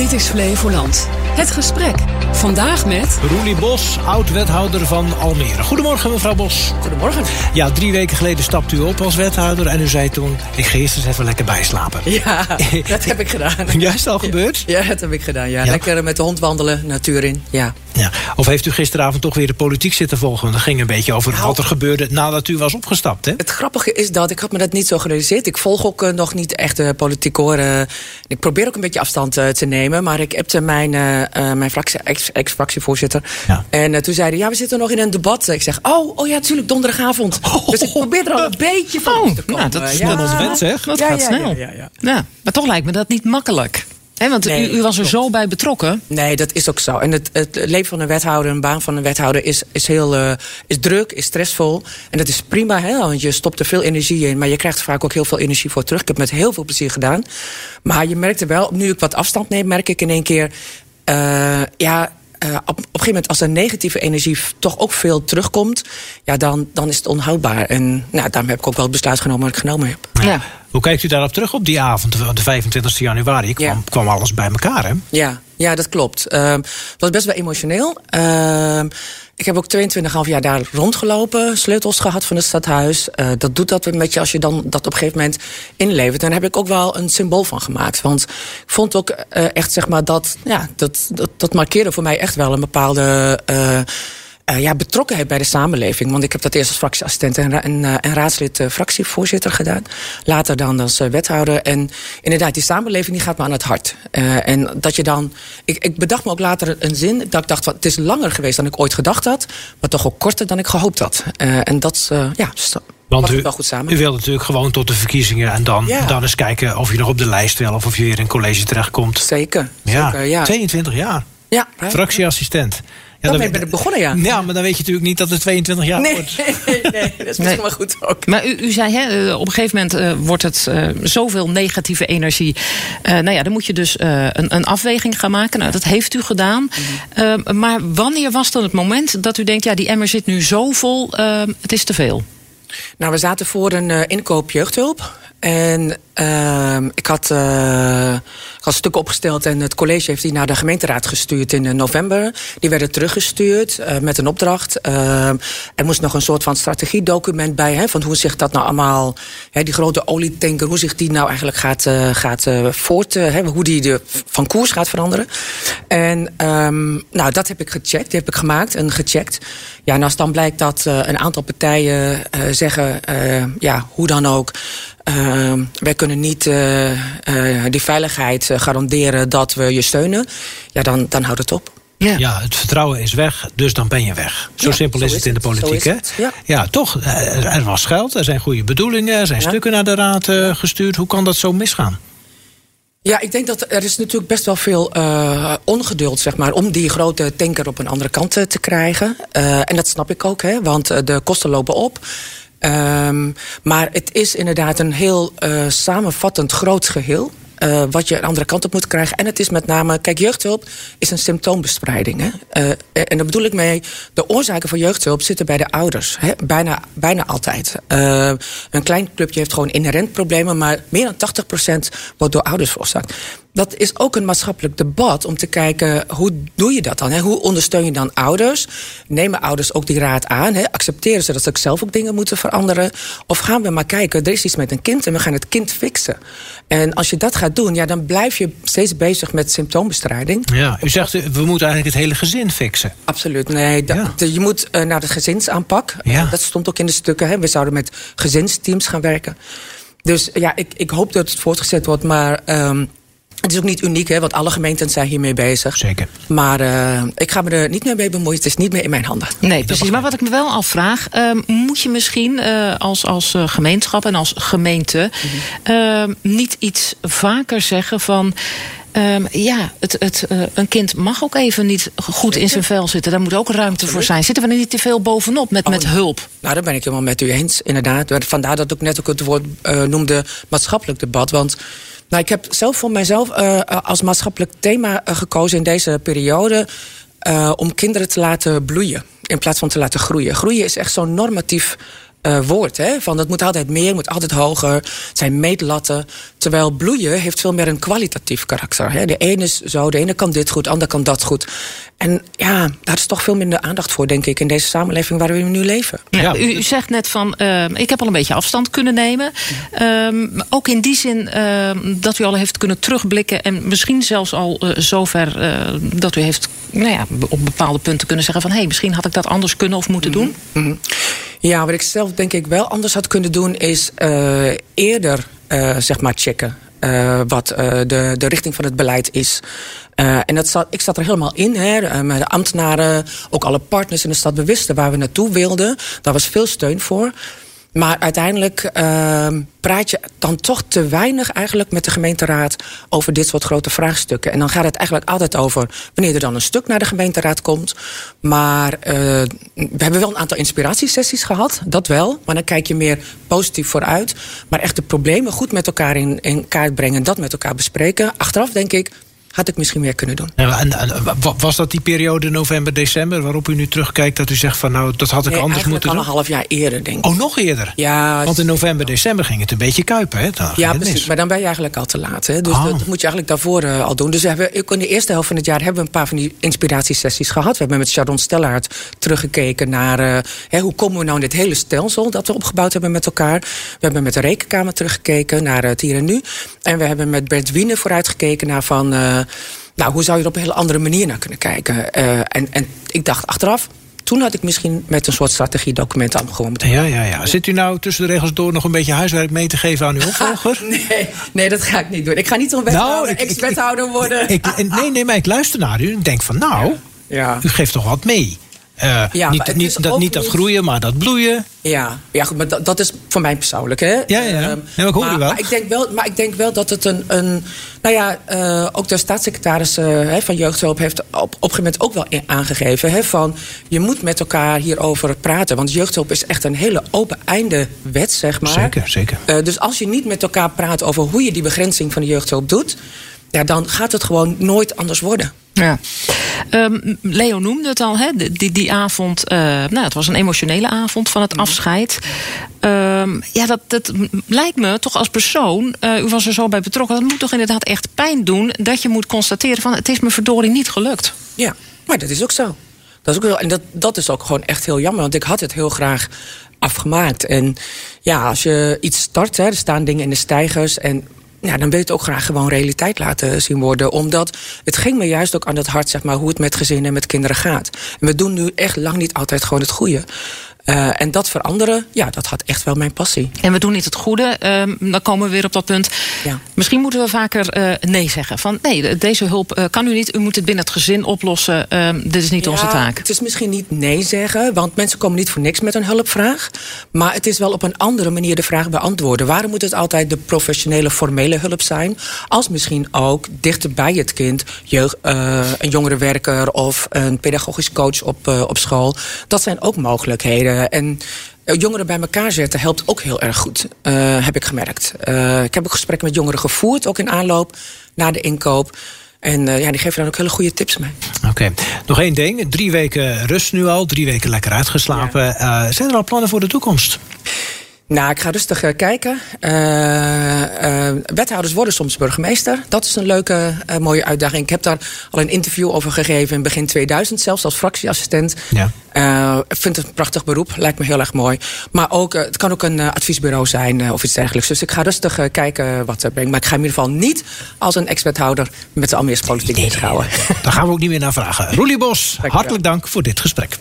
Dit is Flevoland. Het gesprek. Vandaag met... Roelie Bos, oud-wethouder van Almere. Goedemorgen, mevrouw Bos. Goedemorgen. Ja, drie weken geleden stapte u op als wethouder en u zei toen... ik ga eerst eens even lekker bijslapen. Ja, dat heb ik gedaan. Ja, is het al gebeurd? Ja, dat heb ik gedaan. Ja. Ja. Lekker met de hond wandelen, natuur in. Ja. Ja. Of heeft u gisteravond toch weer de politiek zitten volgen? Want Dat ging een beetje over Nou. wat er gebeurde nadat u was opgestapt, hè? Het grappige is dat, ik had me dat niet zo gerealiseerd. Ik volg ook eh, nog niet echt de politiek hoor. Eh, ik probeer ook een beetje afstand eh, te nemen. Maar ik appte mijn, mijn fractie, ex- ex-fractievoorzitter. Ja. En toen zei hij, ja, we zitten nog in een debat. Ik zeg, oh, oh ja, natuurlijk, donderdagavond. Dus ik probeer er al een beetje van Oh, te komen. nou, dat is ja. net ons wens, zeg. Dat Ja, gaat snel. ja, ja, ja. Ja, maar toch lijkt me dat niet makkelijk. Hè, want Nee, u, u was er zo bij betrokken. Nee, dat is ook zo. En het, het leven van een wethouder, een baan van een wethouder, is, is heel eh, is druk, is stressvol. En dat is prima, hè, want je stopt er veel energie in. Maar je krijgt er vaak ook heel veel energie voor terug. Ik heb het met heel veel plezier gedaan. Maar je merkte wel, nu ik wat afstand neem, merk ik in één keer. eh, ja. eh, op, op een gegeven moment, als er negatieve energie toch ook veel terugkomt, ja, dan, dan is het onhoudbaar. En nou, daarom heb ik ook wel het besluit genomen wat ik genomen heb. Ja. Hoe kijkt u daarop terug op die avond, de 25 januari? Kwam, Ja. kwam alles bij elkaar, hè? Ja, ja dat klopt. Ehm, het was best wel emotioneel. Ehm, ik heb ook 22,5 jaar daar rondgelopen, sleutels gehad van het stadhuis. Eh, dat doet dat met je als je dan dat op een gegeven moment inlevert. Daar heb ik ook wel een symbool van gemaakt. Want ik vond ook eh, echt, zeg maar, dat, ja, dat, dat, dat markeerde voor mij echt wel een bepaalde. Eh, ja, betrokkenheid bij de samenleving. Want ik heb dat eerst als fractieassistent en, ra- en, eh, en raadslid eh, fractievoorzitter gedaan. Later dan als wethouder. En inderdaad, die samenleving die gaat me aan het hart. En dat je dan. Ik, ik bedacht me ook later een zin. Dat ik dacht, van, het is langer geweest dan ik ooit gedacht had. Maar toch ook korter dan ik gehoopt had. En dat, ja, dus Want u, wel goed samen. u wilde natuurlijk gewoon tot de verkiezingen... en dan, Ja. dan eens kijken of je nog op de lijst wil... of of je weer in college terechtkomt. Zeker. Ja, zeker ja. 22 jaar. ja. Fractieassistent. Ja, Daarmee ben ik begonnen, ja. Ja, maar dan weet je natuurlijk niet dat het 22 jaar Nee, wordt. nee, nee, dat is misschien Nee. wel goed ook. Maar u, u zei, hè, eh, op een gegeven moment eh, wordt het eh, zoveel negatieve energie. Eh, nou ja, dan moet je dus eh, een, een afweging gaan maken. Nou, dat heeft u gedaan. Eh, maar wanneer was dan het moment dat u denkt, ja, die emmer zit nu zo vol, het is te veel? Nou, we zaten voor een eh, inkoop jeugdhulp. En ehm, ik, had, eh, ik had stukken opgesteld en het college heeft die naar de gemeenteraad gestuurd in eh, november. Die werden teruggestuurd eh, met een opdracht. Ehm, er moest nog een soort van strategiedocument bij, hè, van hoe zich dat nou allemaal, hè, die grote olietanker, hoe zich die nou eigenlijk gaat, gaat voort, hè, hoe die de, van koers gaat veranderen. En ehm, nou, dat heb ik gecheckt, die heb ik gemaakt en gecheckt. Ja, en als dan blijkt dat een aantal partijen zeggen, ja, hoe dan ook. Uh, wij kunnen niet uh, uh, die veiligheid eh, garanderen dat we je steunen. Ja, dan, dan houdt het op. Ja. Ja, het vertrouwen is weg, dus dan ben je weg. Zo Ja, simpel zo is het in de politiek, hè? ja. ja, toch. Er was geld, er zijn goede bedoelingen, er zijn Ja. stukken naar de raad eh, gestuurd. Hoe kan dat zo misgaan? Ja, ik denk dat er is natuurlijk best wel veel uh, ongeduld, zeg maar, om die grote tanker op een andere kant te krijgen. Uh, en dat snap ik ook, hè, want de kosten lopen op. Um, maar het is inderdaad een heel uh, samenvattend groot geheel. Uh, wat je een andere kant op moet krijgen. En het is met name, kijk, jeugdhulp is een symptoombestrijding. Hè? Uh, en daar bedoel ik mee, de oorzaken van jeugdhulp zitten bij de ouders. Hè? Bijna, bijna altijd. Een klein clubje heeft gewoon inherent problemen, maar meer dan 80% wordt door ouders veroorzaakt. Dat is ook een maatschappelijk debat om te kijken hoe doe je dat dan? Hè? Hoe ondersteun je dan ouders? Nemen ouders ook die raad aan? Hè? Accepteren ze dat ze zelf ook dingen moeten veranderen? Of gaan we maar kijken, er is iets met een kind en we gaan het kind fixen? En als je dat gaat doen, ja, dan blijf je steeds bezig met symptoombestrijding. Ja, u zegt we moeten eigenlijk het hele gezin fixen. Absoluut, nee. Dat, Ja. Je moet uh, naar de gezinsaanpak. Ja. Uh, dat stond ook in de stukken. Hè? We zouden met gezinsteams gaan werken. Dus ja, ik, ik hoop dat het voortgezet wordt, maar. Um, het is ook niet uniek, hè, want alle gemeenten zijn hiermee bezig. Zeker. Maar uh, ik ga me er niet meer mee bemoeien. Het is niet meer in mijn handen. Nee, precies. Maar wat ik me wel afvraag, uh, moet je misschien uh, als, als gemeenschap en als gemeente mm-hmm. niet iets vaker zeggen van. Um, ja, het, het, uh, een kind mag ook even niet goed in zijn vel zitten. Daar moet ook ruimte voor zijn. Zitten we er niet te veel bovenop met, oh, met hulp? Nou, daar ben ik helemaal met u eens, inderdaad. Vandaar dat ik net ook het woord uh, noemde maatschappelijk debat. Want nou, ik heb zelf voor mijzelf uh, als maatschappelijk thema uh, gekozen in deze periode om kinderen te laten bloeien in plaats van te laten groeien. Groeien is echt zo'n normatief uh, woord. Hè? Van het moet altijd meer, moet altijd hoger. Het zijn meetlatten. Terwijl bloeien heeft veel meer een kwalitatief karakter. Hè? De ene is zo, de ene kan dit goed, de ander kan dat goed. En ja, daar is toch veel minder aandacht voor, denk ik, in deze samenleving waar we nu leven. Ja, u, u, zegt net van, uh, ik heb al een beetje afstand kunnen nemen. Um, ook in die zin uh, dat u al heeft kunnen terugblikken en misschien zelfs al uh, zover dat u heeft nou ja, op bepaalde punten kunnen zeggen van hé, hey, misschien had ik dat anders kunnen of moeten doen. Mm -hmm. Ja, wat ik zelf denk ik wel anders had kunnen doen, is uh, eerder uh, zeg maar checken. Uh, wat de, de richting van het beleid is. en dat zat, ik zat er helemaal in. Hè, met de ambtenaren, ook alle partners in de stad bewisten waar we naartoe wilden. Daar was veel steun voor. Maar uiteindelijk uh, praat je dan toch te weinig eigenlijk met de gemeenteraad over dit soort grote vraagstukken. En dan gaat het eigenlijk altijd over wanneer er dan een stuk naar de gemeenteraad komt. Maar uh, we hebben wel een aantal inspiratiesessies gehad, dat wel. Maar dan kijk je meer positief vooruit. Maar echt de problemen goed met elkaar in, in kaart brengen, dat met elkaar bespreken. Achteraf denk ik, had ik misschien meer kunnen doen. En, en, was dat die periode november, december waarop u nu terugkijkt dat u zegt van nou dat had ik nee, anders moeten al doen? een half jaar eerder denk ik. Oh, nog eerder? Ja. Want in november, december ging het een beetje kuipen, hè? Ja, precies. Maar dan ben je eigenlijk al te laat. Hè? Dus Oh. dat, moet je eigenlijk daarvoor uh, al doen. Dus we hebben, in de eerste helft van het jaar hebben we een paar van die inspiratiesessies gehad. We hebben met Sharon Stellaert teruggekeken naar uh, hè, hoe komen we nou in dit hele stelsel dat we opgebouwd hebben met elkaar. We hebben met de Rekenkamer teruggekeken naar het hier en nu. En we hebben met Bert Wiene vooruitgekeken naar van. Uh, nou, hoe zou je er op een hele andere manier naar kunnen kijken? Uh, en, en ik dacht achteraf, toen had ik misschien met een soort strategiedocument aan gewoon moeten ja, ja, ja. Zit u nou tussen de regels door nog een beetje huiswerk mee te geven aan uw opvolger? nee, nee, dat ga ik niet doen. Ik ga niet zo'n nou, ex-wethouder worden. Ik, ik, nee, nee, maar ik luister naar u en denk van nou, ja. u geeft toch wat mee. Uh, ja, niet, niet, dat, niet dat groeien, maar dat bloeien. Ja, ja goed, maar dat, dat is voor mij persoonlijk. Hè? Ja, ja. ja maar ik hoor maar, u wel. Maar ik, denk wel. maar ik denk wel dat het een. een nou ja, uh, ook de staatssecretaris uh, van Jeugdhulp heeft op, op een gegeven moment ook wel aangegeven. Hè, van je moet met elkaar hierover praten. Want jeugdhulp is echt een hele open einde wet, zeg maar. Zeker, zeker. Dus als je niet met elkaar praat over hoe je die begrenzing van de jeugdhulp doet. Ja, dan gaat het gewoon nooit anders worden. Ja. Um, Leo noemde het al, hè? Die, die avond. Uh, nou, het was een emotionele avond van het afscheid. Um, ja, dat, dat lijkt me toch als persoon. Uh, u was er zo bij betrokken. Dat moet toch inderdaad echt pijn doen. Dat je moet constateren van het is me verdorie niet gelukt. Ja, maar dat is ook zo. Dat is ook zo. En dat, dat is ook gewoon echt heel jammer. Want ik had het heel graag afgemaakt. En ja, als je iets start, hè, er staan dingen in de stijgers. En ja, dan wil je het ook graag gewoon realiteit laten zien worden. Omdat het ging me juist ook aan het hart, zeg maar, hoe het met gezinnen en met kinderen gaat. En we doen nu echt lang niet altijd gewoon het goede. Uh, en dat veranderen, ja, dat had echt wel mijn passie. En we doen niet het goede, uh, dan komen we weer op dat punt. Ja. Misschien moeten we vaker uh, nee zeggen. Van nee, deze hulp uh, kan u niet, u moet het binnen het gezin oplossen. dit is niet ja, onze taak. Het is misschien niet nee zeggen, want mensen komen niet voor niks met een hulpvraag. Maar het is wel op een andere manier de vraag beantwoorden. Waarom moet het altijd de professionele, formele hulp zijn? Als misschien ook dichter bij het kind, jeugd, een jongerenwerker of een pedagogisch coach op, op school. Dat zijn ook mogelijkheden. Uh, en jongeren bij elkaar zetten helpt ook heel erg goed, uh, heb ik gemerkt. Uh, ik heb ook gesprekken met jongeren gevoerd, ook in aanloop naar de inkoop. En uh, ja, die geven dan ook hele goede tips mee. Oké, okay. nog één ding. Drie weken rust nu al, drie weken lekker uitgeslapen. Ja. zijn er al plannen voor de toekomst? Nou, ik ga rustig uh, kijken. Uh, uh, wethouders worden soms burgemeester. Dat is een leuke, mooie uitdaging. Ik heb daar al een interview over gegeven in begin 2000, zelfs als fractieassistent. Ja. ik vind het een prachtig beroep, lijkt me heel erg mooi. Maar ook, het kan ook een adviesbureau zijn of iets dergelijks. Dus ik ga rustig kijken wat er brengt. Maar ik ga in ieder geval niet als een ex-wethouder met de Almeers politiek nee. Daar gaan we ook niet meer naar vragen. Roelie Bos, hartelijk dank voor dit gesprek.